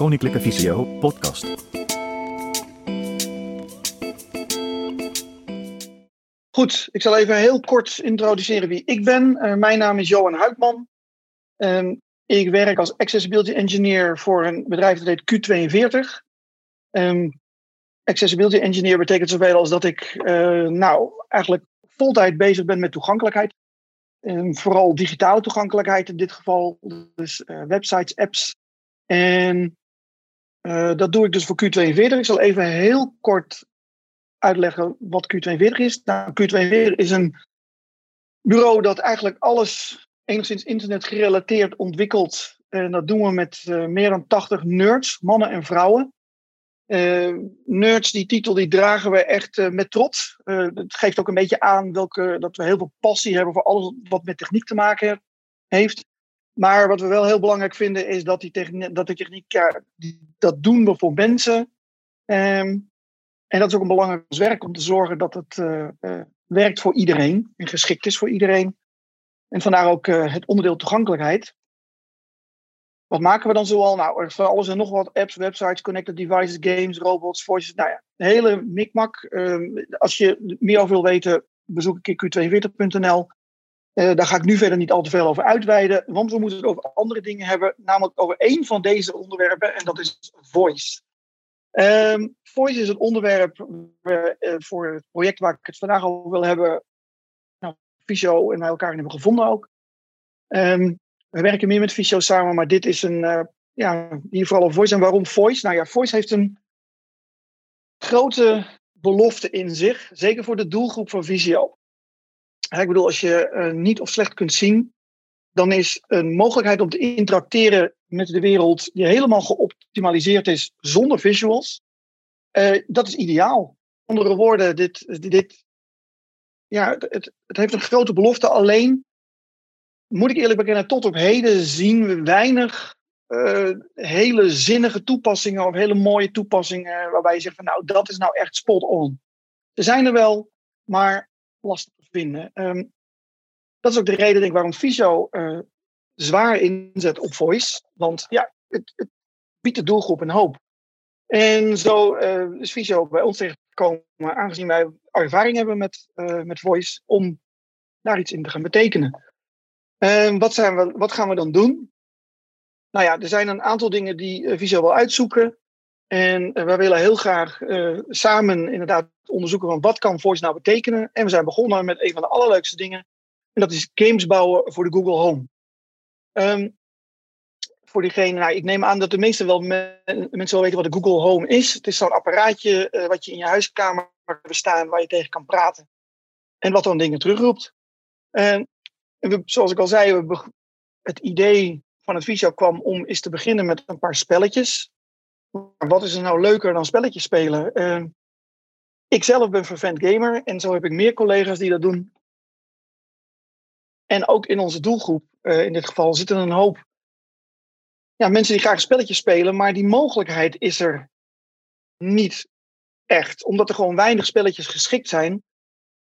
Koninklijke Visio podcast. Goed, ik zal even heel kort introduceren wie ik ben. Uh, mijn naam is Johan Huikman. Uh, ik werk als Accessibility Engineer voor een bedrijf dat heet Q42. Um, accessibility Engineer betekent zoveel als dat ik uh, nou, eigenlijk voltijd bezig ben met toegankelijkheid. Um, vooral digitale toegankelijkheid in dit geval. Dus uh, websites, apps. En uh, dat doe ik dus voor Q42. Ik zal even heel kort uitleggen wat Q42 is. Nou, Q42 is een bureau dat eigenlijk alles enigszins internet gerelateerd ontwikkelt. En dat doen we met uh, meer dan 80 nerds, mannen en vrouwen. Nerds, die titel die dragen we echt met trots. het geeft ook een beetje aan welke, dat we heel veel passie hebben voor alles wat met techniek te maken heeft. Maar wat we wel heel belangrijk vinden is dat die techniek, dat de techniek dat doen we voor mensen. Um, en dat is ook een belangrijk werk om te zorgen dat het uh, uh, werkt voor iedereen en geschikt is voor iedereen. En vandaar ook uh, het onderdeel toegankelijkheid. Wat maken we dan zoal? Nou, van alles en nog wat apps, websites, connected devices, games, robots, voices. Nou ja, een hele mikmak. Um, als je meer over wil weten, bezoek ik q42.nl. Uh, daar ga ik nu verder niet al te veel over uitweiden, want we moeten het over andere dingen hebben, namelijk over één van deze onderwerpen, en dat is voice. Um, voice is het onderwerp uh, voor het project waar ik het vandaag over wil hebben. Nou, Visio en wij elkaar hebben gevonden ook. Um, we werken meer met Visio samen, maar dit is een, uh, ja, hier vooral een voice. En waarom voice? Nou ja, voice heeft een grote belofte in zich, zeker voor de doelgroep van Visio. Ik bedoel, als je uh, niet of slecht kunt zien, dan is een mogelijkheid om te interacteren met de wereld die helemaal geoptimaliseerd is zonder visuals, uh, dat is ideaal. Andere woorden, dit, dit, ja, het, het heeft een grote belofte. Alleen, moet ik eerlijk bekennen, tot op heden zien we weinig uh, hele zinnige toepassingen of hele mooie toepassingen waarbij je zegt van nou, dat is nou echt spot on. Er zijn er wel, maar lastig vinden. Um, dat is ook de reden denk ik, waarom Visio uh, zwaar inzet op voice. Want ja, het, het biedt de doelgroep een hoop. En zo uh, is Visio bij ons terechtgekomen, aangezien wij ervaring hebben met, uh, met voice, om daar iets in te gaan betekenen. Uh, wat, zijn we, wat gaan we dan doen? Nou ja, er zijn een aantal dingen die Visio wil uitzoeken. En wij willen heel graag samen inderdaad onderzoeken van wat kan voice nou betekenen. En we zijn begonnen met een van de allerleukste dingen. En dat is games bouwen voor de Google Home. Um, voor diegene, nou, ik neem aan dat de meesten wel me, mensen wel weten wat de Google Home is. Het is zo'n apparaatje uh, wat je in je huiskamer hebt staan, waar je tegen kan praten. En wat dan dingen terugroept. En we, zoals ik al zei, we, het idee van het Visio kwam om eens te beginnen met een paar spelletjes. Wat is er nou leuker dan spelletjes spelen? Uh, ik zelf ben vervent gamer en zo heb ik meer collega's die dat doen. En ook in onze doelgroep, uh, in dit geval, zitten een hoop ja, mensen die graag spelletjes spelen, maar die mogelijkheid is er niet echt. Omdat er gewoon weinig spelletjes geschikt zijn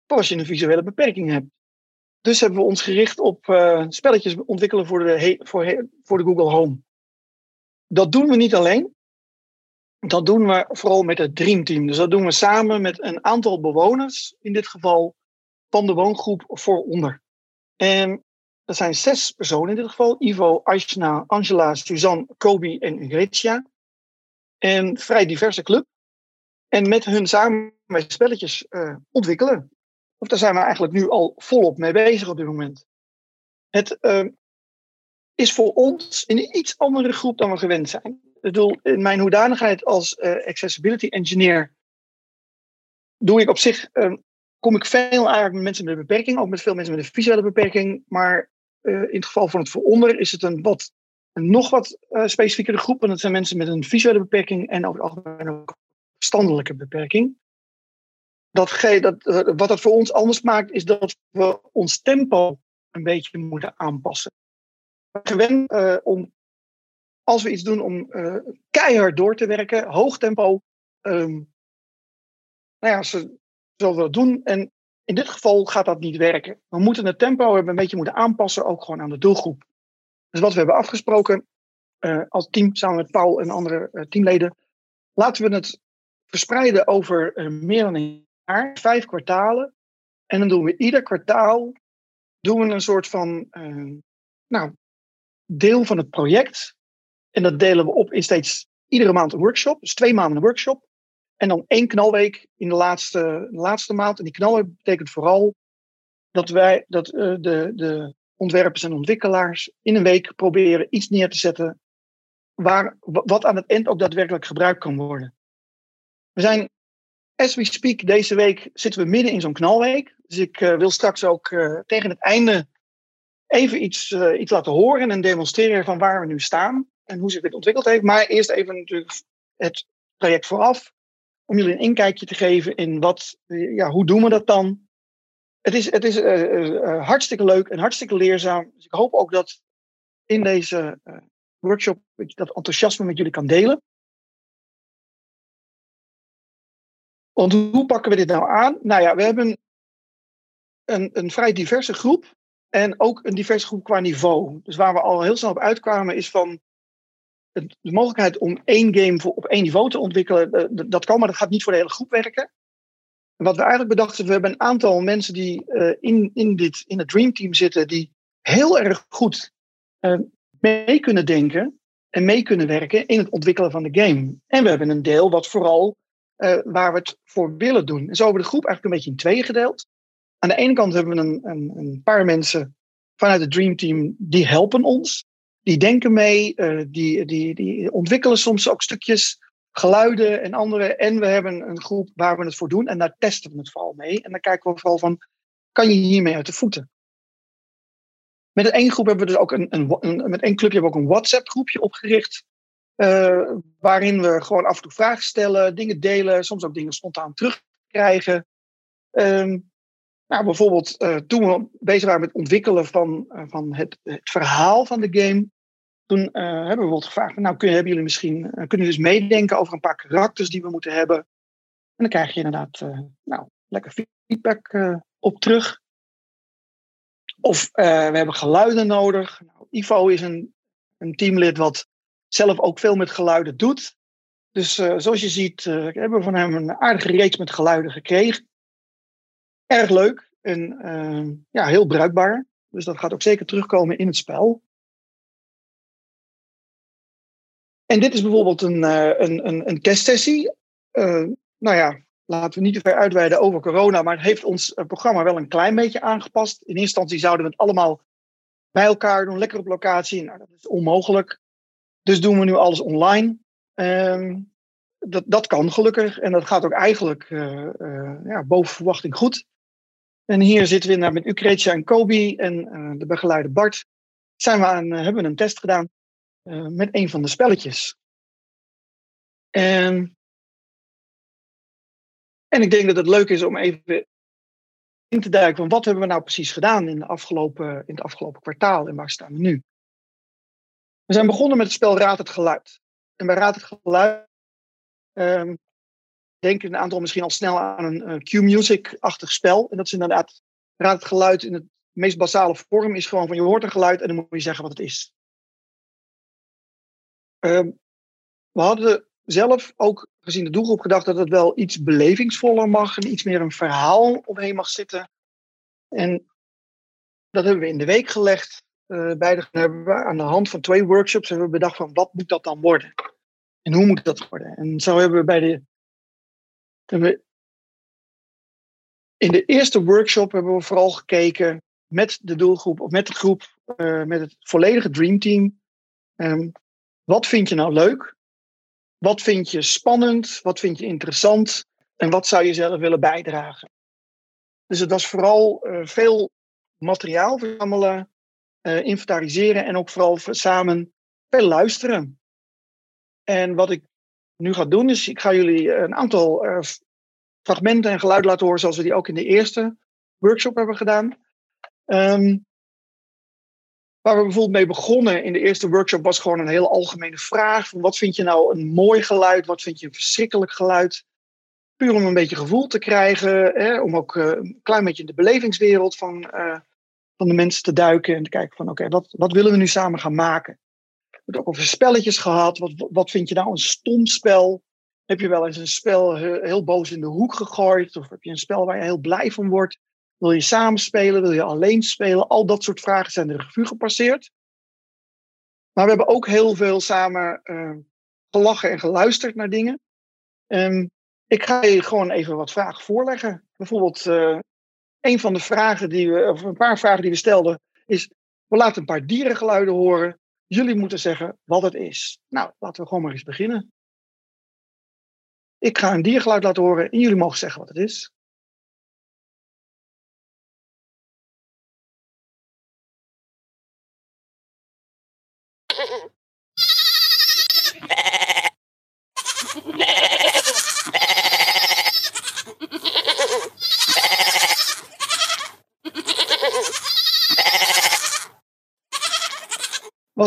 voor als je een visuele beperking hebt. Dus hebben we ons gericht op uh, spelletjes ontwikkelen voor de, voor, voor de Google Home. Dat doen we niet alleen. Dat doen we vooral met het Dream Team. Dus dat doen we samen met een aantal bewoners, in dit geval van de woongroep vooronder. En dat zijn zes personen in dit geval. Ivo, Aishna, Angela, Suzanne, Kobi en Grecia. En vrij diverse club. En met hun samen spelletjes uh, ontwikkelen. Of daar zijn we eigenlijk nu al volop mee bezig op dit moment. Het uh, is voor ons een iets andere groep dan we gewend zijn. Bedoel, in mijn hoedanigheid als uh, accessibility engineer doe ik op zich kom ik veel eigenlijk met mensen met een beperking, ook met veel mensen met een visuele beperking. Maar uh, in het geval van het vooronder is het een, wat, een nog wat uh, specifiekere groep. En dat zijn mensen met een visuele beperking en over het algemeen ook verstandelijke beperking. Dat, dat, uh, wat dat voor ons anders maakt, is dat we ons tempo een beetje moeten aanpassen. We gewend om, als we iets doen, om keihard door te werken, hoog tempo. Um, nou ja, ze zullen dat doen. En in dit geval gaat dat niet werken. We moeten het tempo hebben een beetje moeten aanpassen, ook gewoon aan de doelgroep. Dus wat we hebben afgesproken, uh, als team samen met Paul en andere uh, teamleden. Laten we het verspreiden over meer dan een jaar, vijf kwartalen. En dan doen we ieder kwartaal doen we een soort van nou, deel van het project. En dat delen we op in steeds iedere maand een workshop. Dus twee maanden een workshop. En dan één knalweek in de laatste, laatste maand. En die knalweek betekent vooral dat wij, dat uh, de, de ontwerpers en ontwikkelaars in een week proberen iets neer te zetten waar, wat aan het eind ook daadwerkelijk gebruikt kan worden. We zijn, as we speak, deze week zitten we midden in zo'n knalweek. Dus ik uh, wil straks ook uh, tegen het einde even iets, iets laten horen en demonstreren van waar we nu staan en hoe zich dit ontwikkeld heeft. Maar eerst even natuurlijk het traject vooraf, om jullie een inkijkje te geven in wat, ja, hoe doen we dat dan? Het is, het is hartstikke leuk en hartstikke leerzaam. Dus ik hoop ook dat in deze workshop dat enthousiasme met jullie kan delen. Want hoe pakken we dit nou aan? Nou ja, we hebben een, een vrij diverse groep. En ook een diverse groep qua niveau. Dus waar we al heel snel op uitkwamen is van de mogelijkheid om één game voor, op één niveau te ontwikkelen. Eh, dat kan, maar dat gaat niet voor de hele groep werken. En wat we eigenlijk bedachten, we hebben een aantal mensen die uh, in, in, dit, in het Dream Team zitten, die heel erg goed uh, mee kunnen denken en mee kunnen werken in het ontwikkelen van de game. En we hebben een deel wat vooral waar we het voor willen doen. En zo hebben we de groep eigenlijk een beetje in tweeën gedeeld. Aan de ene kant hebben we een, een, een paar mensen vanuit het Dream Team die helpen ons. Die denken mee, uh, die, die, die ontwikkelen soms ook stukjes geluiden en andere. En we hebben een groep waar we het voor doen en daar testen we het vooral mee. En dan kijken we vooral van, kan je hiermee uit de voeten? Met één groep hebben we dus ook een, een, een met één clubje hebben we ook een WhatsApp groepje opgericht. Uh, waarin we gewoon af en toe vragen stellen, dingen delen, soms ook dingen spontaan terugkrijgen. Um, nou, bijvoorbeeld uh, toen we bezig waren met het ontwikkelen van, van het, het, verhaal van de game. Toen hebben we bijvoorbeeld gevraagd, nou kunnen, hebben jullie misschien, kunnen jullie meedenken over een paar karakters die we moeten hebben. En dan krijg je inderdaad nou, lekker feedback op terug. Of we hebben geluiden nodig. Nou, Ivo is een, een teamlid wat zelf ook veel met geluiden doet. Dus zoals je ziet, hebben we van hem een aardige reeks met geluiden gekregen. Erg leuk en ja, heel bruikbaar. Dus dat gaat ook zeker terugkomen in het spel. En dit is bijvoorbeeld een, een, een, een testsessie. nou ja, laten we niet te ver uitweiden over corona, maar het heeft ons eh, programma wel een klein beetje aangepast. In eerste instantie zouden we het allemaal bij elkaar doen, lekker op locatie. Nou, dat is onmogelijk. Dus doen we nu alles online. Um, dat, dat kan gelukkig en dat gaat ook eigenlijk ja, boven verwachting goed. En hier zitten we met Ukretia en Kobi en de begeleider Bart. Zijn we aan, hebben we een test gedaan met een van de spelletjes. En en ik denk dat het leuk is om even in te duiken van wat hebben we nou precies gedaan in, de afgelopen, in het afgelopen kwartaal en waar staan we nu. We zijn begonnen met het spel Raad het Geluid. En bij Raad het Geluid um, denken een aantal misschien al snel aan een uh, Q-music-achtig spel. En dat is inderdaad, Raad het Geluid in het meest basale vorm is gewoon van je hoort een geluid en dan moet je zeggen wat het is. Um, we hadden zelf ook gezien de doelgroep gedacht dat het wel iets belevingsvoller mag en iets meer een verhaal omheen mag zitten. En dat hebben we in de week gelegd. Uh, bij de, aan de hand van twee workshops hebben we bedacht van wat moet dat dan worden? En hoe moet dat worden? En zo hebben we bij de. In de eerste workshop hebben we vooral gekeken met de doelgroep, of met de groep, uh, met het volledige Dream Team. Um, wat vind je nou leuk? Wat vind je spannend? Wat vind je interessant? En wat zou je zelf willen bijdragen? Dus het was vooral uh, veel materiaal verzamelen, uh, inventariseren en ook vooral samen veel luisteren. En wat ik nu ga doen, is ik ga jullie een aantal uh, fragmenten en geluiden laten horen, zoals we die ook in de eerste workshop hebben gedaan. Um, Waar we bijvoorbeeld mee begonnen in de eerste workshop was gewoon een heel algemene vraag. Van wat vind je nou een mooi geluid? Wat vind je een verschrikkelijk geluid? Puur om een beetje gevoel te krijgen. Hè, om ook uh, een klein beetje in de belevingswereld van, uh, van de mensen te duiken. En te kijken van oké, wat, wat willen we nu samen gaan maken? wordt ook over spelletjes gehad. Wat, wat vind je nou een stom spel? Heb je wel eens een spel heel boos in de hoek gegooid? Of heb je een spel waar je heel blij van wordt? Wil je samen spelen? Wil je alleen spelen? Al dat soort vragen zijn de revue gepasseerd. Maar we hebben ook heel veel samen uh, gelachen en geluisterd naar dingen. Um, ik ga je gewoon even wat vragen voorleggen. Bijvoorbeeld, uh, een van de vragen die we, of een paar vragen die we stelden, is: we laten een paar dierengeluiden horen. Jullie moeten zeggen wat het is. Nou, laten we gewoon maar eens beginnen. Ik ga een diergeluid laten horen en jullie mogen zeggen wat het is.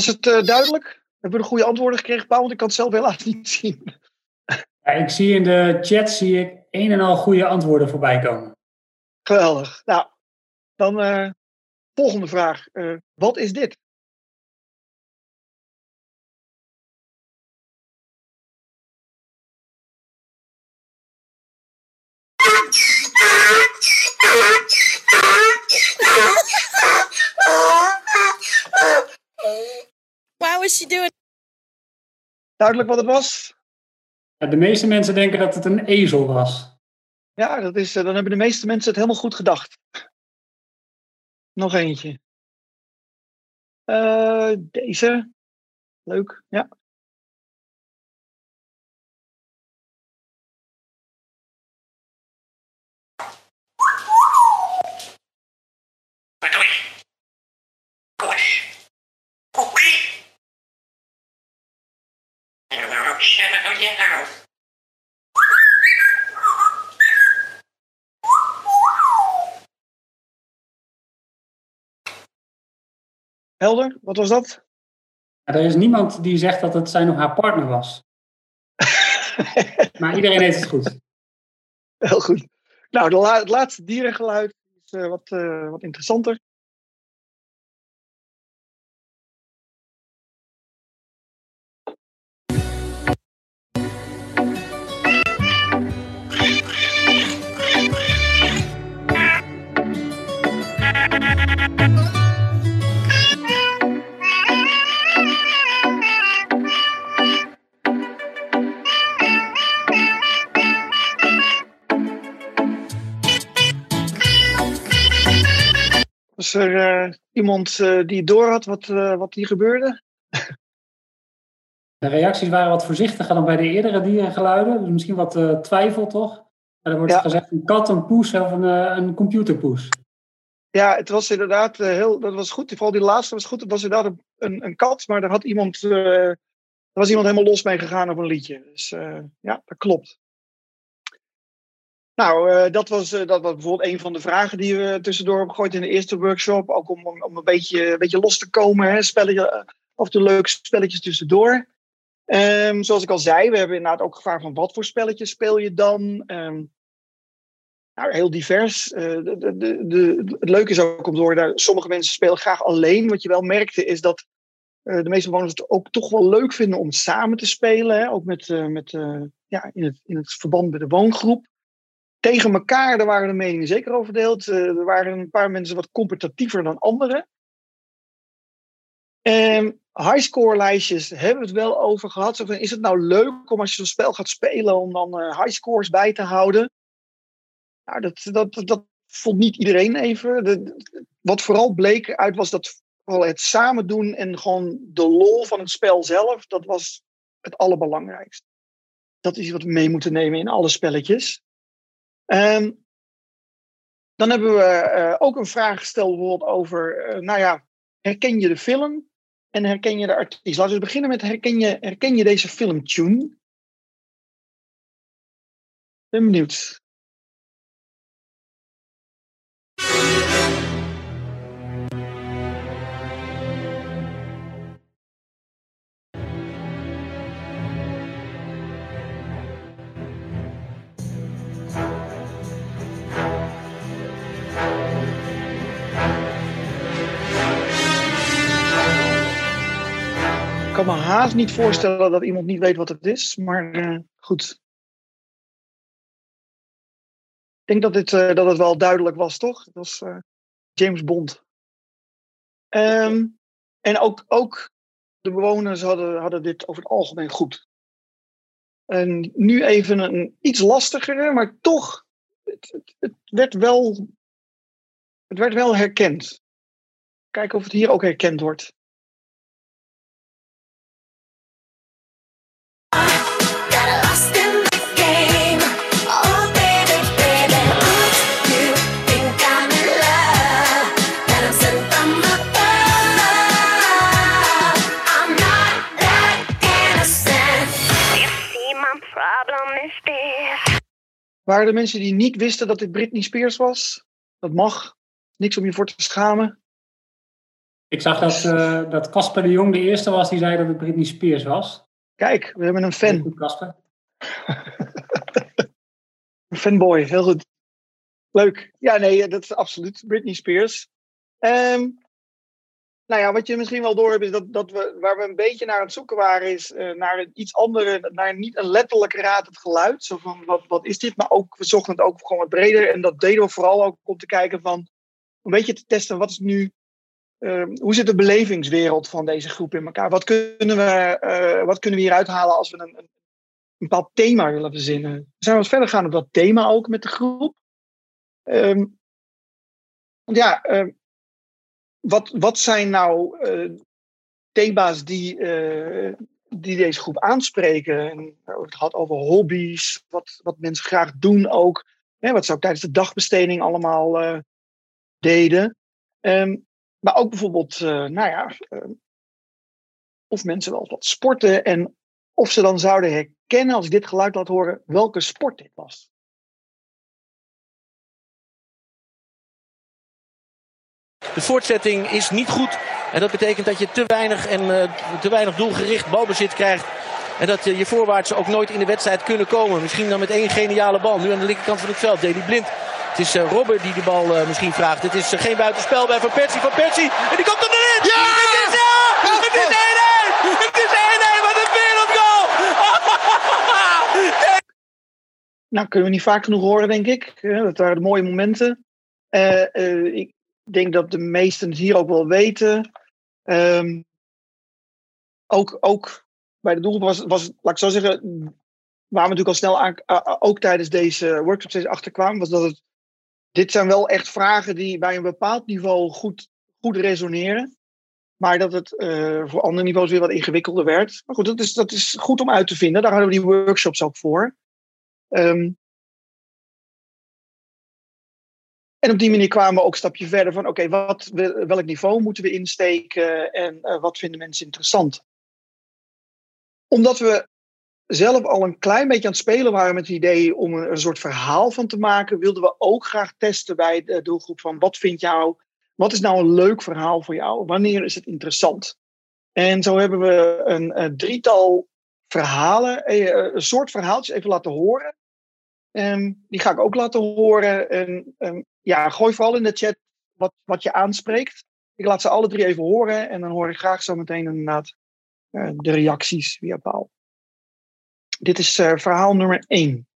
Was het uh, duidelijk? Hebben we de goede antwoorden gekregen, Paul? Want ik kan het zelf helaas niet zien. Ja, ik zie in de chat zie ik een en al goede antwoorden voorbij komen. Geweldig. Nou, dan uh, volgende vraag. Uh, wat is dit? What was she doing? Duidelijk wat het was? Ja, de meeste mensen denken dat het een ezel was. Ja, dat is, dan hebben de meeste mensen het helemaal goed gedacht. Nog eentje. Uh, deze. Leuk, ja. Helder, wat was dat? Ja, er is niemand die zegt dat het zijn of haar partner was. maar iedereen heeft het goed. Heel goed. Nou, het laatste dierengeluid is uh, wat, uh, wat interessanter. Was er uh, iemand uh, die door had wat, uh, wat hier gebeurde? De reacties waren wat voorzichtiger dan bij de eerdere dierengeluiden. Dus misschien wat twijfel, toch? Maar er wordt ja. gezegd een kat, een poes of een, een computerpoes. Ja, het was inderdaad heel... Dat was goed. Vooral die laatste was goed. Het was inderdaad een, een kat, maar daar had iemand... er was iemand helemaal los mee gegaan op een liedje. Dus ja, dat klopt. Nou, uh, dat, was, uh, dat was bijvoorbeeld een van de vragen die we tussendoor hebben gegooid in de eerste workshop. Ook om, om een, beetje, een beetje los te komen. Hè, spelletje, of de leuke spelletjes tussendoor. Um, zoals ik al zei, we hebben inderdaad ook gevraagd van wat voor spelletjes speel je dan? Um, nou, heel divers. De, de, de, het leuke is ook om door daar, sommige mensen spelen graag alleen. Wat je wel merkte is dat de meeste bewoners het ook toch wel leuk vinden om samen te spelen. Hè? Ook met, met, ja, in, het, in het verband met de woongroep tegen elkaar, daar waren de meningen zeker over verdeeld. Uh, er waren een paar mensen wat competitiever dan anderen. En highscore lijstjes hebben we het wel over gehad. Zo van, is het nou leuk om als je zo'n spel gaat spelen om dan uh, highscores bij te houden? Dat, dat, dat vond niet iedereen even. Wat vooral bleek uit was dat het samen doen en gewoon de lol van het spel zelf, dat was het allerbelangrijkste. Dat is wat we mee moeten nemen in alle spelletjes. Um, dan hebben we uh, ook een vraag gesteld over, uh, nou ja, herken je de film en herken je de artiest? Laten we beginnen met, herken je, herken je deze filmtune? Ben benieuwd. Kan me haast niet voorstellen dat iemand niet weet wat het is. Maar uh, goed. Ik denk dat, dit, uh, dat het wel duidelijk was, toch? Het was uh, James Bond. Um, en ook, ook de bewoners hadden, hadden dit over het algemeen goed. En nu even een iets lastigere, maar toch, het, het, het, werd, wel, het werd wel herkend. Kijken of het hier ook herkend wordt. Waren er mensen die niet wisten dat dit Britney Spears was? Dat mag. Niks om je voor te schamen. Ik zag dat, uh, dat Casper de Jong de eerste was die zei dat het Britney Spears was. Kijk, we hebben een fan. Goed, Casper. een fanboy, heel goed. Leuk. Ja, nee, dat is absoluut Britney Spears. Um, nou ja, wat je misschien wel door hebt, is dat, dat we, waar we een beetje naar aan het zoeken waren, is uh, naar een iets andere, naar niet een letterlijk raad het geluid. Zo van, wat, wat is dit? Maar ook, we zochten het ook gewoon wat breder. En dat deden we vooral ook om te kijken van, een beetje te testen, wat is nu, uh, hoe zit de belevingswereld van deze groep in elkaar? Wat kunnen we, uh, wat kunnen we hieruit halen als we een, een, bepaald thema willen verzinnen? We zijn wat verder gaan op dat thema ook met de groep. Want ja, wat, wat zijn nou uh, thema's die, uh, die deze groep aanspreken? En het gaat over hobby's, wat, wat mensen graag doen ook. Hè, wat ze ook tijdens de dagbesteding allemaal uh, deden. Um, maar ook bijvoorbeeld, nou ja, of mensen wel wat sporten en of ze dan zouden herkennen als ik dit geluid laat horen, welke sport dit was. De voortzetting is niet goed. En dat betekent dat je te weinig en uh, te weinig doelgericht balbezit krijgt. En dat uh, je voorwaarts ook nooit in de wedstrijd kunnen komen. Misschien dan met één geniale bal. Nu aan de linkerkant van het veld. Deli Blind. Het is uh, Robber die de bal uh, misschien vraagt. Het is uh, geen buitenspel bij Van Persie. Van Persie. En die komt er erin. Ja! Het is, ja! Het is 1-1. Het is 1-1. Wat een wereldgoal. nou, kunnen we niet vaak genoeg horen, denk ik. dat waren de mooie momenten. ik denk dat de meesten het hier ook wel weten. Um, ook, ook bij de doelgroep was, was, laat ik zo zeggen, waar we natuurlijk al snel aan, ook tijdens deze workshop steeds achterkwamen, was dat het, dit zijn wel echt vragen die bij een bepaald niveau goed, goed resoneren. Maar dat het uh, voor andere niveaus weer wat ingewikkelder werd. Maar goed, dat is, dat is goed om uit te vinden. Daar hadden we die workshops ook voor. Um, En op die manier kwamen we ook een stapje verder van: oké, welk niveau moeten we insteken en uh, wat vinden mensen interessant? Omdat we zelf al een klein beetje aan het spelen waren met het idee om een, een soort verhaal van te maken, wilden we ook graag testen bij de doelgroep van wat vind jou, wat is nou een leuk verhaal voor jou? Wanneer is het interessant? En zo hebben we een, drietal verhalen, eh, een soort verhaaltjes even laten horen. En die ga ik ook laten horen. En, en ja, gooi vooral in de chat wat, wat je aanspreekt. Ik laat ze alle drie even horen en dan hoor ik graag zo meteen inderdaad uh, de reacties via Paul. Dit is uh, verhaal nummer 1.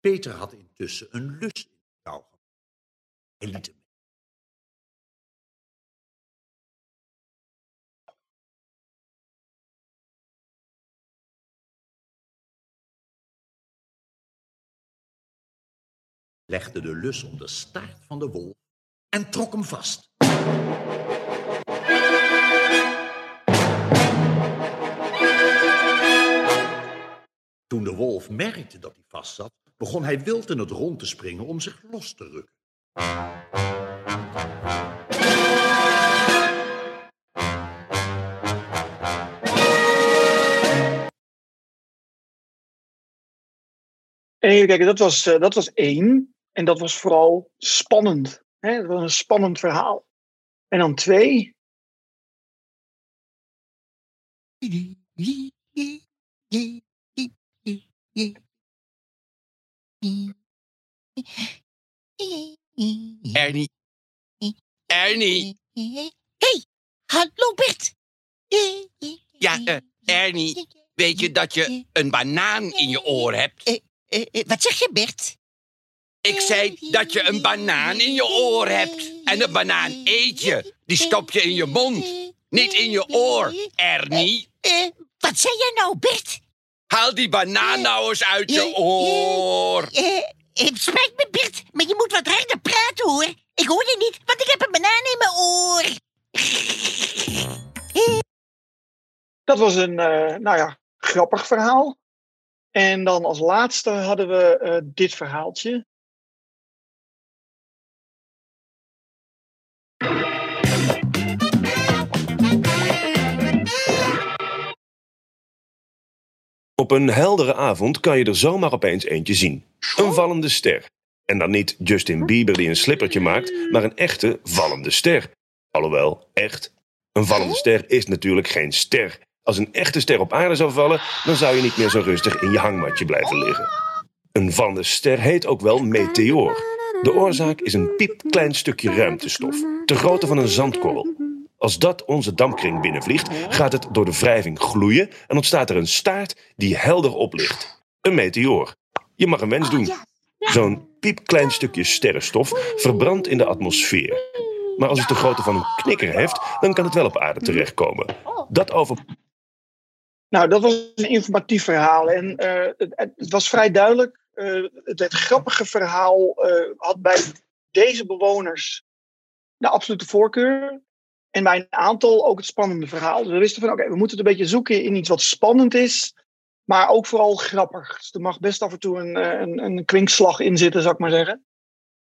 Peter had intussen een lus in kou. Hij liet legde de lus om de staart van de wolf en trok hem vast. Toen de wolf merkte dat hij vastzat, begon hij wild in het rond te springen om zich los te rukken. Even kijken, dat was, uh, dat was één. En dat was vooral spannend. Hè? Dat was een spannend verhaal. En dan twee. Ernie, Ernie. hey, hallo Bert. Ja, eh, Ernie, weet je dat je een banaan in je oor hebt? Eh, eh, wat zeg je, Bert? Ik zei dat je een banaan in je oor hebt. En een banaan eet je. Die stop je in je mond. Niet in je oor, Ernie. Eh, wat zei jij nou, Bert? Haal die banaan nou eens uit je oor. Eh, het spijt me, Bert, maar je moet wat harder praten, hoor. Ik hoor je niet, want ik heb een banaan in mijn oor. Dat was een, eh, nou ja, grappig verhaal. En dan als laatste hadden we eh, dit verhaaltje. Op een heldere avond kan je er zomaar opeens eentje zien. Een vallende ster. En dan niet Justin Bieber die een slippertje maakt, maar een echte vallende ster. Alhoewel, echt. Een vallende ster is natuurlijk geen ster. Als een echte ster op aarde zou vallen, dan zou je niet meer zo rustig in je hangmatje blijven liggen. Een vallende ster heet ook wel meteoor. De oorzaak is een piepklein stukje ruimtestof, te grootte van een zandkorrel. Als dat onze dampkring binnenvliegt, gaat het door de wrijving gloeien en ontstaat er een staart die helder oplicht. Een meteoor. Je mag een wens doen. Zo'n piepklein stukje sterrenstof verbrandt in de atmosfeer. Maar als het de grootte van een knikker heeft, dan kan het wel op aarde terechtkomen. Dat over Nou, dat was een informatief verhaal. En eh, het, het was vrij duidelijk. eh, het, het grappige verhaal eh, had bij deze bewoners de absolute voorkeur. En bij een aantal ook het spannende verhaal. Dus we wisten van, oké, we moeten het een beetje zoeken in iets wat spannend is. Maar ook vooral grappig. Dus er mag best af en toe een, eh, een, een kwinkslag in zitten, zou ik maar zeggen.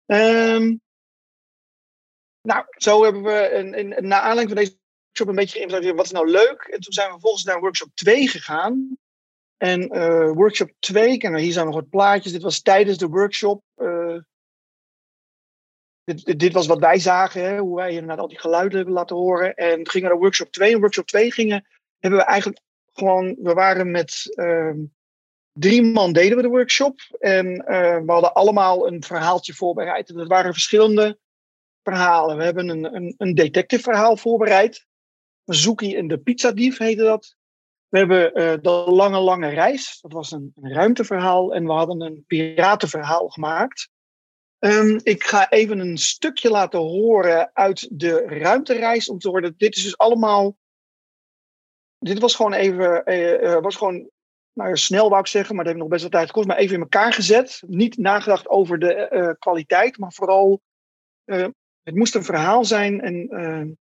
Ehm, nou, zo hebben we een, een, naar aanleiding van deze workshop een beetje geïnventariseerd. Wat is nou leuk? En toen zijn we vervolgens naar workshop 2 gegaan. En eh, workshop 2, en hier zijn nog wat plaatjes. Dit was tijdens de workshop. eh, dit, dit, was wat wij zagen, hè, hoe wij inderdaad al die geluiden hebben laten horen. En gingen naar workshop 2. En workshop 2 gingen, hebben we eigenlijk gewoon, we waren met ehm, drie man deden we de workshop. En eh, we hadden allemaal een verhaaltje voorbereid. En dat waren verschillende verhalen. We hebben een, een, een detective verhaal voorbereid. Zoekie en de pizzadief heette dat. We hebben eh, de lange, lange reis. Dat was een, een ruimteverhaal. En we hadden een piratenverhaal gemaakt. Ehm, ik ga even een stukje laten horen uit de ruimtereis. Om te horen, dit is dus allemaal. Dit was gewoon even. eh, eh, was gewoon. Nou, snel wou ik zeggen, maar dat heeft nog best wel tijd gekost. Maar even in elkaar gezet. Niet nagedacht over de eh, kwaliteit, maar vooral. het moest een verhaal zijn. En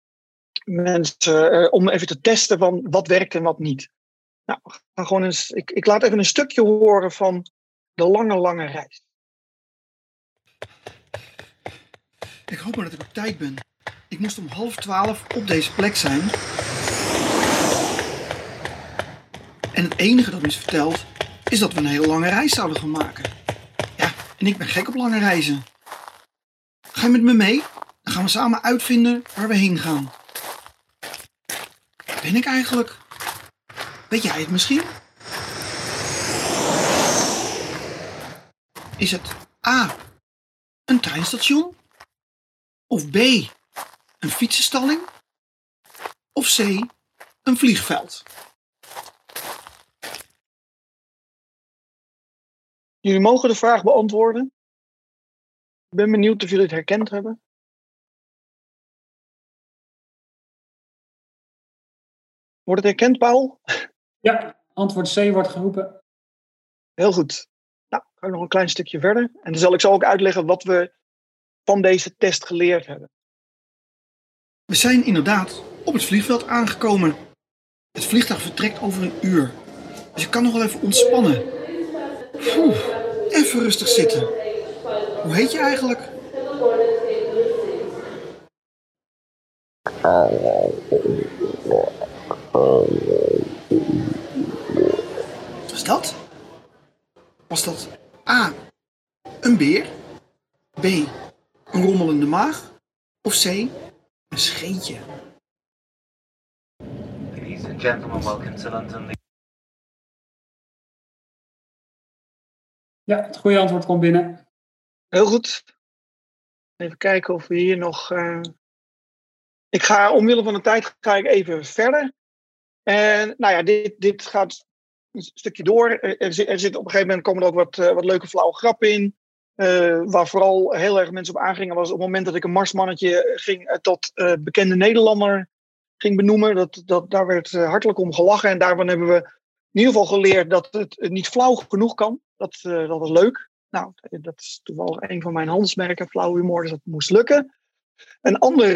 mensen. om even te testen van wat werkt en wat niet. Nou, gewoon eens, ik, ik laat even een stukje horen van de lange, lange reis. Ik hoop maar dat ik op tijd ben. Ik moest om half twaalf op deze plek zijn. En het enige dat me is verteld, is dat we een hele lange reis zouden gaan maken. Ja, en ik ben gek op lange reizen. Ga je met me mee? Dan gaan we samen uitvinden waar we heen gaan. Ben ik eigenlijk? Weet jij het misschien? Is het A. Een treinstation? Of B. Een fietsenstalling? Of C. Een vliegveld? Jullie mogen de vraag beantwoorden. Ik ben benieuwd of jullie het herkend hebben. Wordt het herkend, Paul? Ja, antwoord C wordt geroepen. Heel goed. Nou, ga nog een klein stukje verder. En dan zal ik zo ook uitleggen wat we van deze test geleerd hebben. We zijn inderdaad op het vliegveld aangekomen. Het vliegtuig vertrekt over een uur. Dus ik kan nog wel even ontspannen. Even rustig zitten. Hoe heet je eigenlijk? Wat was dat? Was dat A. Een beer? B. Een rommelende maag? Of C. Een scheetje? Ladies and gentlemen, welcome to London. Ja, het goede antwoord komt binnen. Heel goed. Even kijken of we hier nog. eh, Ik ga omwille van de tijd ga ik even verder. En nou ja, dit, dit gaat een stukje door. Er er zit op een gegeven moment komen er ook wat, eh, wat leuke flauwe grappen in. Eh, waar vooral heel erg mensen op aangingen was op het moment dat ik een marsmannetje ging eh, tot bekende Nederlander ging benoemen. Dat, dat, daar werd hartelijk om gelachen. En daarvan hebben we in ieder geval geleerd dat het niet flauw genoeg kan. Dat, dat was leuk. Nou, dat is toevallig een van mijn handelsmerken, flauw humor, dus dat moest lukken. Een ander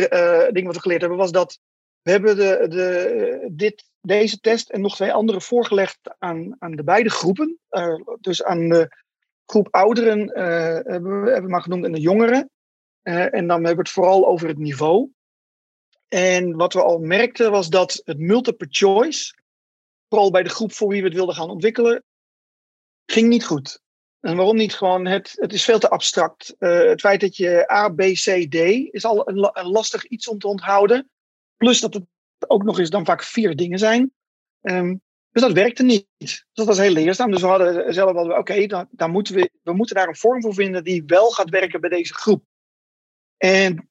ding wat we geleerd hebben was dat we hebben de, de, dit, deze test en nog twee andere voorgelegd aan, aan de beide groepen. Eh, dus aan de groep ouderen eh, hebben, we, hebben maar genoemd en de jongeren. Eh, en dan hebben we het vooral over het niveau. En wat we al merkten was dat het multiple choice, vooral bij de groep voor wie we het wilden gaan ontwikkelen, ging niet goed. En waarom niet? Gewoon het, het is veel te abstract. Het feit dat je A, B, C, D is al een lastig iets om te onthouden. Plus dat het ook nog eens dan vaak vier dingen zijn. Ehm, dus dat werkte niet. Dus dat was heel leerzaam. Dus we hadden zelf wel, oké, dan, dan moeten we, we moeten daar een vorm voor vinden die wel gaat werken bij deze groep. En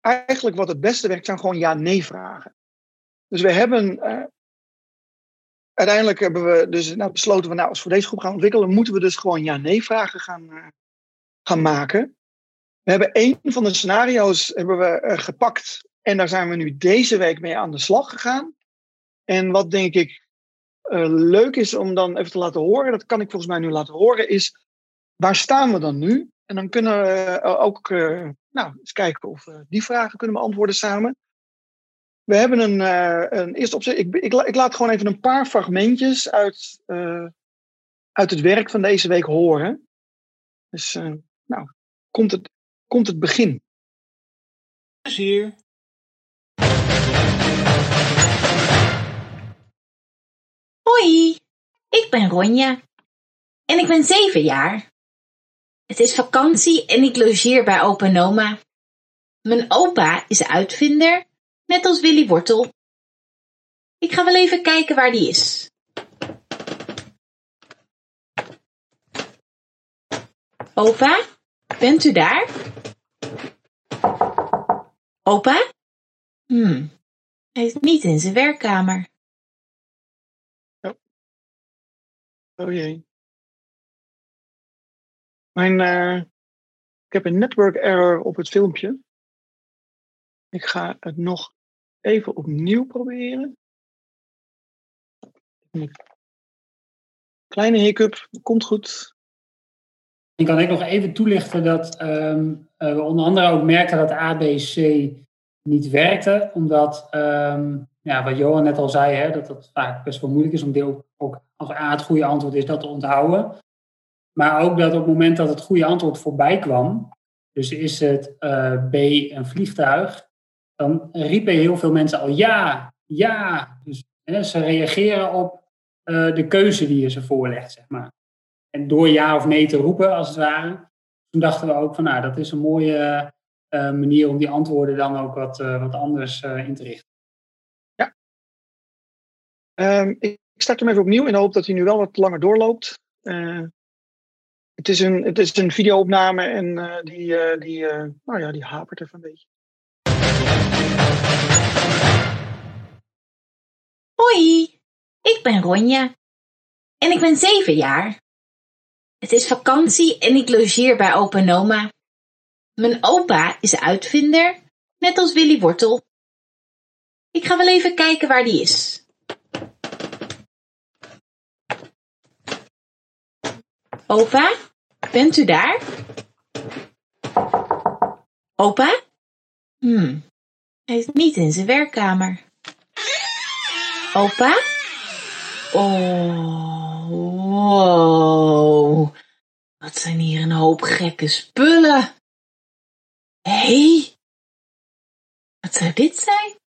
eigenlijk wat het beste werkt zijn gewoon ja-nee vragen. Dus we hebben eh, uiteindelijk hebben we dus nou, besloten van nou, als we voor deze groep gaan ontwikkelen, moeten we dus gewoon ja-nee vragen gaan, eh, gaan maken. We hebben één van de scenario's hebben we eh, gepakt en daar zijn we nu deze week mee aan de slag gegaan. En wat denk ik eh, leuk is om dan even te laten horen, dat kan ik volgens mij nu laten horen, is waar staan we dan nu? En dan kunnen we eh, ook nou, eens kijken of we die vragen kunnen beantwoorden samen. We hebben een, een eerste opzet. Ik, ik, la- ik laat gewoon even een paar fragmentjes uit, uit het werk van deze week horen. Dus nou, komt het, komt het begin. Hier. Hoi, ik ben Ronja en ik ben zeven jaar. Het is vakantie en ik logeer bij opa en oma. Mijn opa is uitvinder, net als Willy Wortel. Ik ga wel even kijken waar die is. Opa, bent u daar? Opa? Hmm, hij is niet in zijn werkkamer. Oh jee. Mijn, eh, ik heb een network error op het filmpje. Ik ga het nog even opnieuw proberen. Kleine hiccup, komt goed. Ik kan ik nog even toelichten dat ehm, eh, we onder andere ook merkten dat ABC niet werkte. Omdat, ehm, ja, wat Johan net al zei, hè, dat het vaak best wel moeilijk is om deel ook als A het goede antwoord is, dat te onthouden. Maar ook dat op het moment dat het goede antwoord voorbij kwam, dus is het eh, B een vliegtuig, dan riepen heel veel mensen al ja, ja. Dus hè, ze reageren op eh, de keuze die je ze voorlegt, zeg maar. En door ja of nee te roepen, als het ware, toen dachten we ook van, nou, dat is een mooie eh, manier om die antwoorden dan ook wat, eh, wat anders eh, in te richten. Ehm, ik ik start hem even opnieuw in de hoop dat hij nu wel wat langer doorloopt. Eh, het, is een, het is een videoopname en eh, die, eh, die, eh, nou ja, die hapert even een beetje. Hoi, ik ben Ronja en ik ben zeven jaar. Het is vakantie en ik logeer bij opa en oma. Mijn opa is uitvinder, net als Willy Wortel. Ik ga wel even kijken waar die is. Opa, bent u daar? Opa? Hmm, hij is niet in zijn werkkamer. Opa? Oh, wow. Wat zijn hier een hoop gekke spullen. Hé? Hey? Wat zou dit zijn?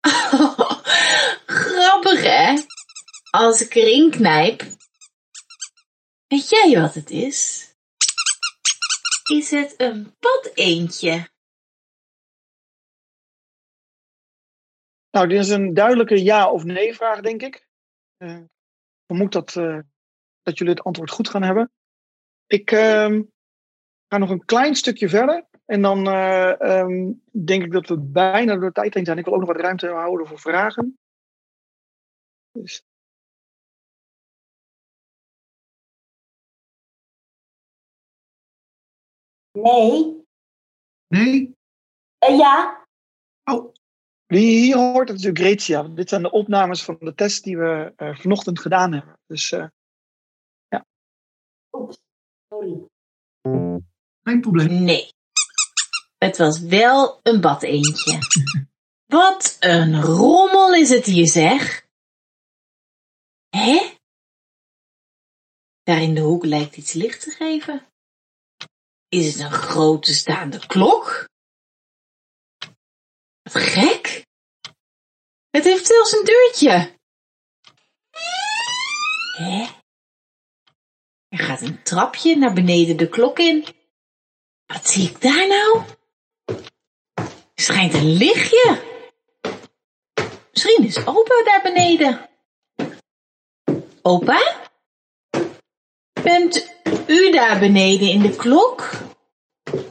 grappig, hè? Als ik erin knijp. Weet jij wat het is? Is het een padeentje? Nou, dit is een duidelijke ja of nee vraag, denk ik. Ik vermoed dat, eh, dat jullie het antwoord goed gaan hebben. Ik ehm, ga nog een klein stukje verder. En dan eh, ehm, denk ik dat we bijna door de tijd heen zijn. Ik wil ook nog wat ruimte houden voor vragen. Dus. Nee. Nee? Eh, ja. Oh. Wie hier hoort, dat is natuurlijk Gretia. Dit zijn de opnames van de test die we eh, vanochtend gedaan hebben. Dus eh, ja. Sorry. Geen probleem. Nee. Het was wel een bad eentje. Wat een rommel is het hier, zeg. Hè? Daar in de hoek lijkt iets licht te geven. Is het een grote staande klok? Wat gek. Het heeft zelfs een deurtje. Hè? Er gaat een trapje naar beneden de klok in. Wat zie ik daar nou? Er schijnt een lichtje. Misschien is opa daar beneden. Opa? Bent u daar beneden in de klok?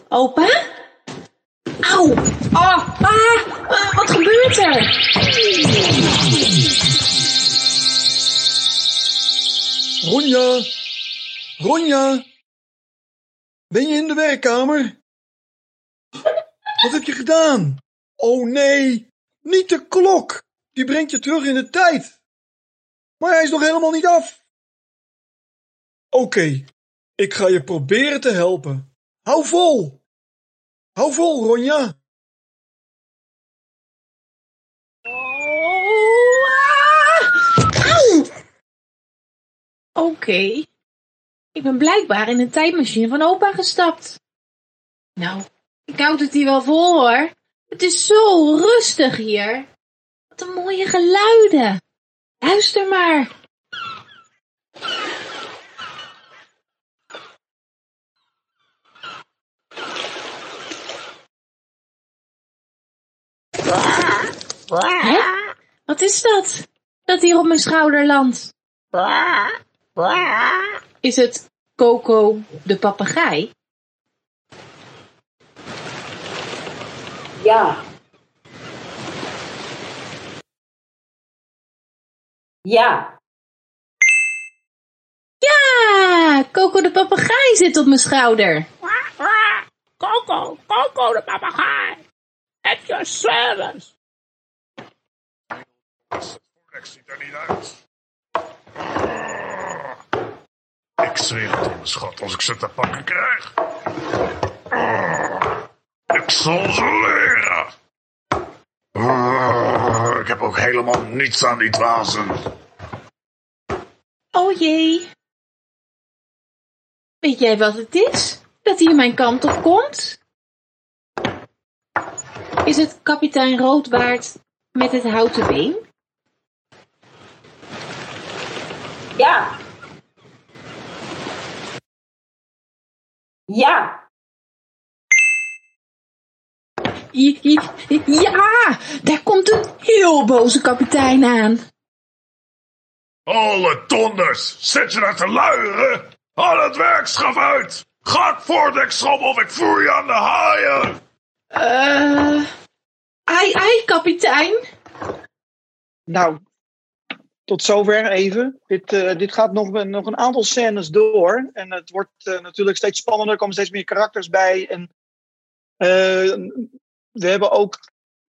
Opa? Auw! Oh, ah, ah, wat gebeurt er? Ronja! Ronja! Ben je in de werkkamer? Wat heb je gedaan? Oh nee, niet de klok! Die brengt je terug in de tijd. Maar hij is nog helemaal niet af. Oké, ik ga je proberen te helpen. Hou vol! Hou vol, Ronja! Auw! Oké. Ik ben blijkbaar in een tijdmachine van opa gestapt. Nou, ik houd het hier wel vol hoor. Het is zo rustig hier. Wat een mooie geluiden. Luister maar. Hè? Wat is dat? Dat hier op mijn schouder landt. Is het Coco de papegaai? Ja. Ja. Ja, Coco de papegaai zit op mijn schouder. Coco, Coco de papegaai. Heb je service? Ik ziet er niet uit. Ik zweer het op mijn schat als ik ze te pakken krijg. Ik zal ze leren. Ik heb ook helemaal niets aan die dwazen. Oh jee. Weet jij wat het is? Dat hij mijn kant op komt? Is het kapitein Roodbaard met het houten been? Ja. Ja. Ja, daar komt een heel boze kapitein aan. Alle donders, zit je daar te luieren? Haal het werkschap uit! Ga het voordeksschap of ik voer je aan de haaien! Eh. ai, ai, kapitein. Nou, tot zover even. Dit, eh, dit gaat nog, nog een aantal scènes door. En het wordt eh, natuurlijk steeds spannender. Er komen steeds meer karakters bij. En we hebben ook.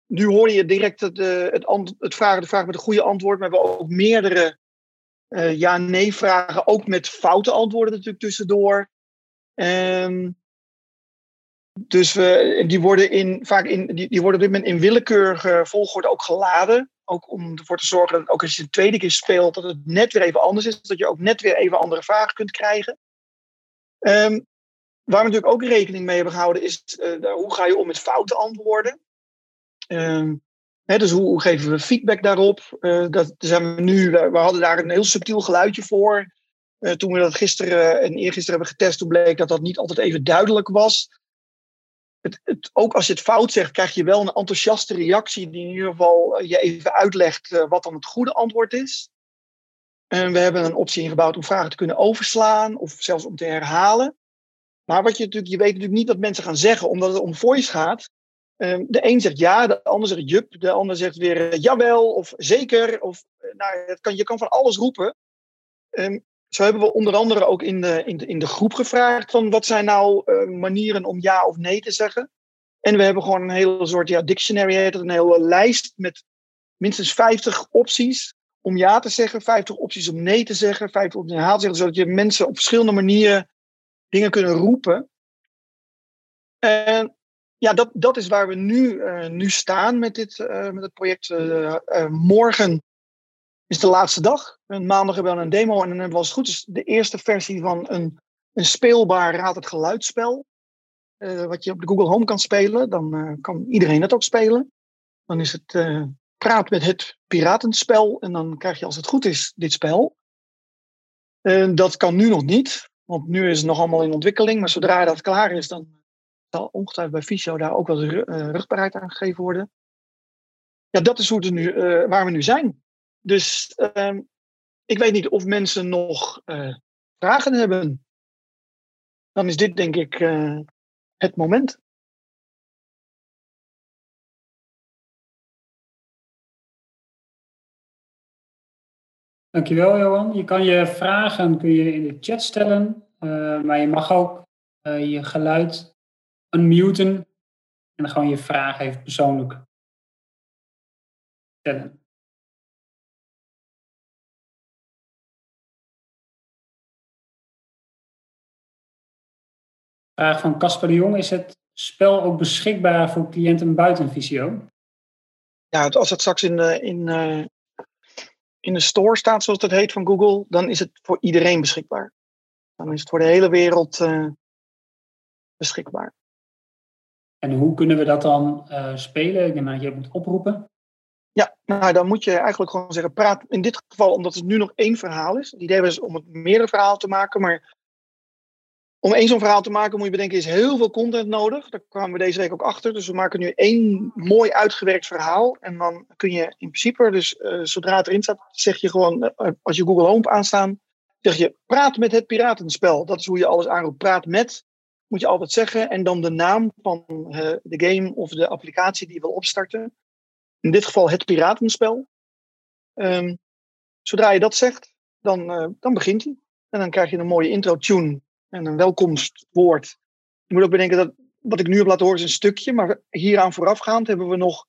Nu hoor je direct het, het, het vragen, de vraag met een goede antwoord. Maar we hebben ook meerdere ja-nee-vragen. Ook met foute antwoorden natuurlijk tussendoor. Ehm, dus die worden in, vaak in, die, die worden op dit moment in willekeurige volgorde ook geladen. Ook om ervoor te zorgen dat ook als je de tweede keer speelt, dat het net weer even anders is. Dat je ook net weer even andere vragen kunt krijgen. Ehm, waar we natuurlijk ook rekening mee hebben gehouden, is eh, hoe ga je om met foute antwoorden. Ehm, dus hoe, geven we feedback daarop? Eh, dat zijn we, nu, we, we hadden daar een heel subtiel geluidje voor. Eh, toen we dat gisteren en eergisteren hebben getest, toen bleek dat dat niet altijd even duidelijk was het, het, ook als je het fout zegt, krijg je wel een enthousiaste reactie die in ieder geval eh, je even uitlegt eh, wat dan het goede antwoord is. En we hebben een optie ingebouwd om vragen te kunnen overslaan of zelfs om te herhalen. Maar wat je natuurlijk, je weet natuurlijk niet wat mensen gaan zeggen, omdat het om voice gaat. Ehm, de een zegt ja, de ander zegt jup, de ander zegt weer eh, jawel of zeker. Of, nou, kan, je kan van alles roepen. Zo hebben we onder andere ook in de, in de, in de groep gevraagd van wat zijn nou eh, manieren om ja of nee te zeggen. En we hebben gewoon een hele soort ja, dictionary, heet het, een hele lijst met minstens 50 opties om ja te zeggen, 50 opties om nee te zeggen, 50 opties om ja te zeggen, zodat je mensen op verschillende manieren dingen kunnen roepen. En ja, dat, dat is waar we nu, eh, nu staan met, dit, eh, met het project. Morgen is de laatste dag. En maandag hebben we een demo en dan hebben we als het goed is de eerste versie van een, een speelbaar Raad het Geluidsspel. eh, wat je op de Google Home kan spelen. Dan eh, kan iedereen het ook spelen. Dan is het eh, praat met het piratenspel en dan krijg je als het goed is dit spel. Dat kan nu nog niet, want nu is het nog allemaal in ontwikkeling. Maar zodra dat klaar is, dan zal ongetwijfeld bij Visio daar ook wel ru- rugbaarheid aan gegeven worden. Ja, dat is hoe het nu, waar we nu zijn. Dus ehm, ik weet niet of mensen nog eh, vragen hebben. Dan is dit denk ik eh, het moment. Dankjewel, Johan. Je kan je vragen kun je in de chat stellen, eh, maar je mag ook je geluid unmuten en gewoon je vraag even persoonlijk stellen. Vraag van Casper de Jong. Is het spel ook beschikbaar voor cliënten buiten Visio? Ja, als het straks in de, in, eh, in de store staat, zoals dat heet van Google, dan is het voor iedereen beschikbaar. Dan is het voor de hele wereld eh, beschikbaar. En hoe kunnen we dat dan eh, spelen? Ik denk dat je moet oproepen. Ja, nou dan moet je eigenlijk gewoon zeggen, praat in dit geval, omdat het nu nog één verhaal is. Het idee was om het meerdere verhaal te maken, maar om één zo'n verhaal te maken moet je bedenken, is heel veel content nodig. Daar kwamen we deze week ook achter. Dus we maken nu één mooi uitgewerkt verhaal. En dan kun je in principe, dus eh, zodra het erin staat, zeg je gewoon, eh, als je Google Home aanstaan, zeg je, praat met het piratenspel. Dat is hoe je alles aanroept. Praat met, moet je altijd zeggen. En dan de naam van eh, de game of de applicatie die je wil opstarten. In dit geval het piratenspel. Ehm, zodra je dat zegt, dan, eh, dan begint hij. En dan krijg je een mooie intro-tune en een welkomstwoord. Je moet ook bedenken dat wat ik nu heb laten horen is een stukje, maar hieraan voorafgaand hebben we nog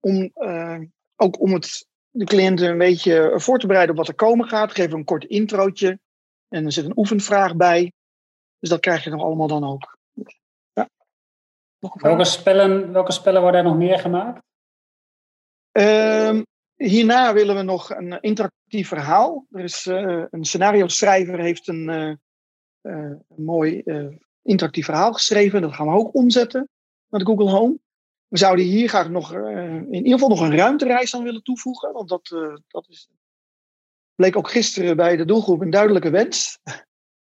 om eh, ook om het, de cliënten een beetje voor te bereiden op wat er komen gaat, geven we een kort introotje en er zit een oefenvraag bij. Dus dat krijg je nog allemaal dan ook. Ja. Nog een vraag? Welke spellen, welke spellen worden er nog meer gemaakt? Ehm, hierna willen we nog een interactief verhaal. Er is eh, een scenario schrijver heeft een, eh, een mooi eh, interactief verhaal geschreven. Dat gaan we ook omzetten naar de Google Home. We zouden hier graag nog eh, in ieder geval nog een ruimtereis aan willen toevoegen. Want dat, eh, dat is, bleek ook gisteren bij de doelgroep een duidelijke wens.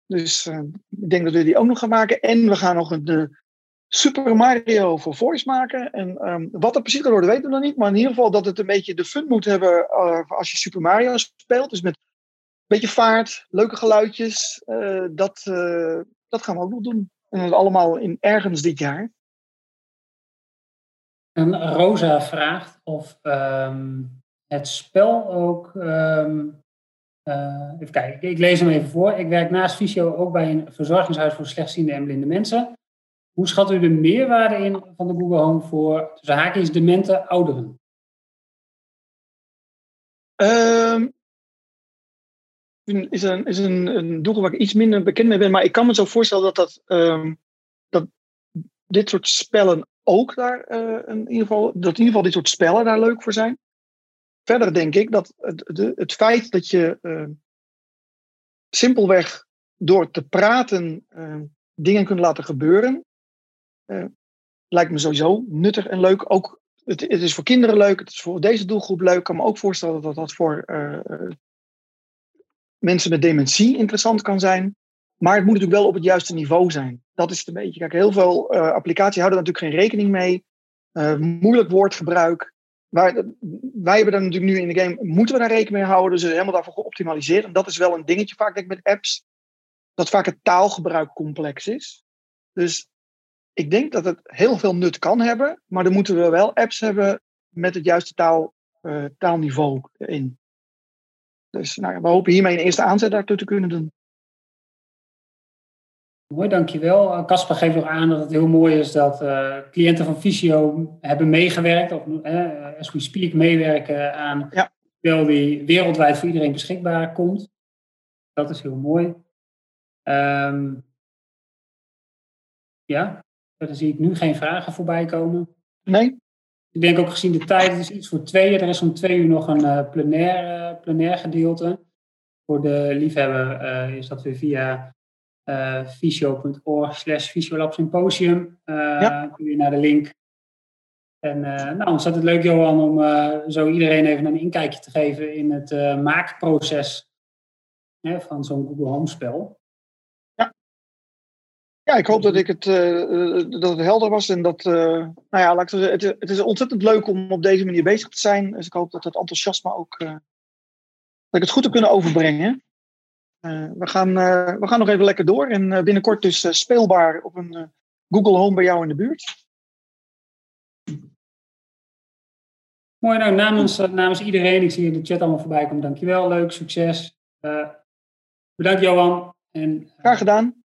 Dus eh, ik denk dat we die ook nog gaan maken. En we gaan nog een eh, Super Mario voor Voice maken. En ehm, wat dat precies gaat worden, weten we nog niet. Maar in ieder geval dat het een beetje de fun moet hebben eh, als je Super Mario speelt. Dus met beetje vaart, leuke geluidjes. eh, dat, eh, dat gaan we ook nog doen. En dat allemaal in ergens dit jaar. En Rosa vraagt of ehm, het spel ook. eh, even kijken, ik lees hem even voor. Ik werk naast Visio ook bij een verzorgingshuis voor slechtziende en blinde mensen. Hoe schat u de meerwaarde in van de Google Home voor tussen haakjes demente ouderen? Ehm, is een, is een, een doelgroep waar ik iets minder bekend mee ben. Maar ik kan me zo voorstellen dat, dat, ehm, dat dit soort spellen ook daar eh, in ieder geval, dat in ieder geval dit soort spellen daar leuk voor zijn. Verder denk ik dat het, de, het feit dat je eh, simpelweg door te praten eh, dingen kunt laten gebeuren, eh, lijkt me sowieso nuttig en leuk. Ook, het, het is voor kinderen leuk, het is voor deze doelgroep leuk. Ik kan me ook voorstellen dat dat voor eh, mensen met dementie interessant kan zijn. Maar het moet natuurlijk wel op het juiste niveau zijn. Dat is het een beetje. Kijk, heel veel eh, applicaties houden natuurlijk geen rekening mee. Eh, moeilijk woordgebruik. Wij, wij hebben daar natuurlijk nu in de game, moeten we daar rekening mee houden. Dus helemaal daarvoor geoptimaliseerd. En dat is wel een dingetje vaak denk ik met apps. Dat vaak het taalgebruik complex is. Dus ik denk dat het heel veel nut kan hebben, maar dan moeten we wel apps hebben met het juiste taal, eh, taalniveau in. Dus nou, ja, we hopen hiermee een eerste aanzet daartoe te kunnen doen. Mooi, dankjewel. Eh, Casper geeft nog aan dat het heel mooi is dat uh, cliënten van Visio hebben meegewerkt, of uh, as we speak meewerken aan ja. spel die wereldwijd voor iedereen beschikbaar komt. Dat is heel mooi. Um, ja, verder zie ik nu geen vragen voorbij komen. Nee. Ik denk ook gezien de tijd, het is iets voor tweeën. Er is om twee uur nog een uh, plenair, uh, plenair gedeelte. Voor de liefhebber uh, is dat weer via uh, visio.org slash visiolab symposium. ja. Kun je naar de link. En nou, ontzettend leuk Johan om zo iedereen even een inkijkje te geven in het maakproces hè, van zo'n Google Home spel. Ja, ik hoop dat, ik het, uh, dat het helder was. En dat, uh, nou ja, laat ik zeggen, het, het, is ontzettend leuk om op deze manier bezig te zijn. Dus ik hoop dat het enthousiasme ook. Uh, dat ik het goed heb kunnen overbrengen. we, gaan, we gaan nog even lekker door. En binnenkort dus speelbaar op een Google Home bij jou in de buurt. Mooi, nou namens, namens iedereen. Ik zie in de chat allemaal voorbij komen. Dankjewel, leuk, succes. bedankt Johan. En, Graag gedaan.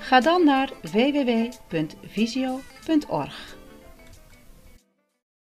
Ga dan naar www.visio.org.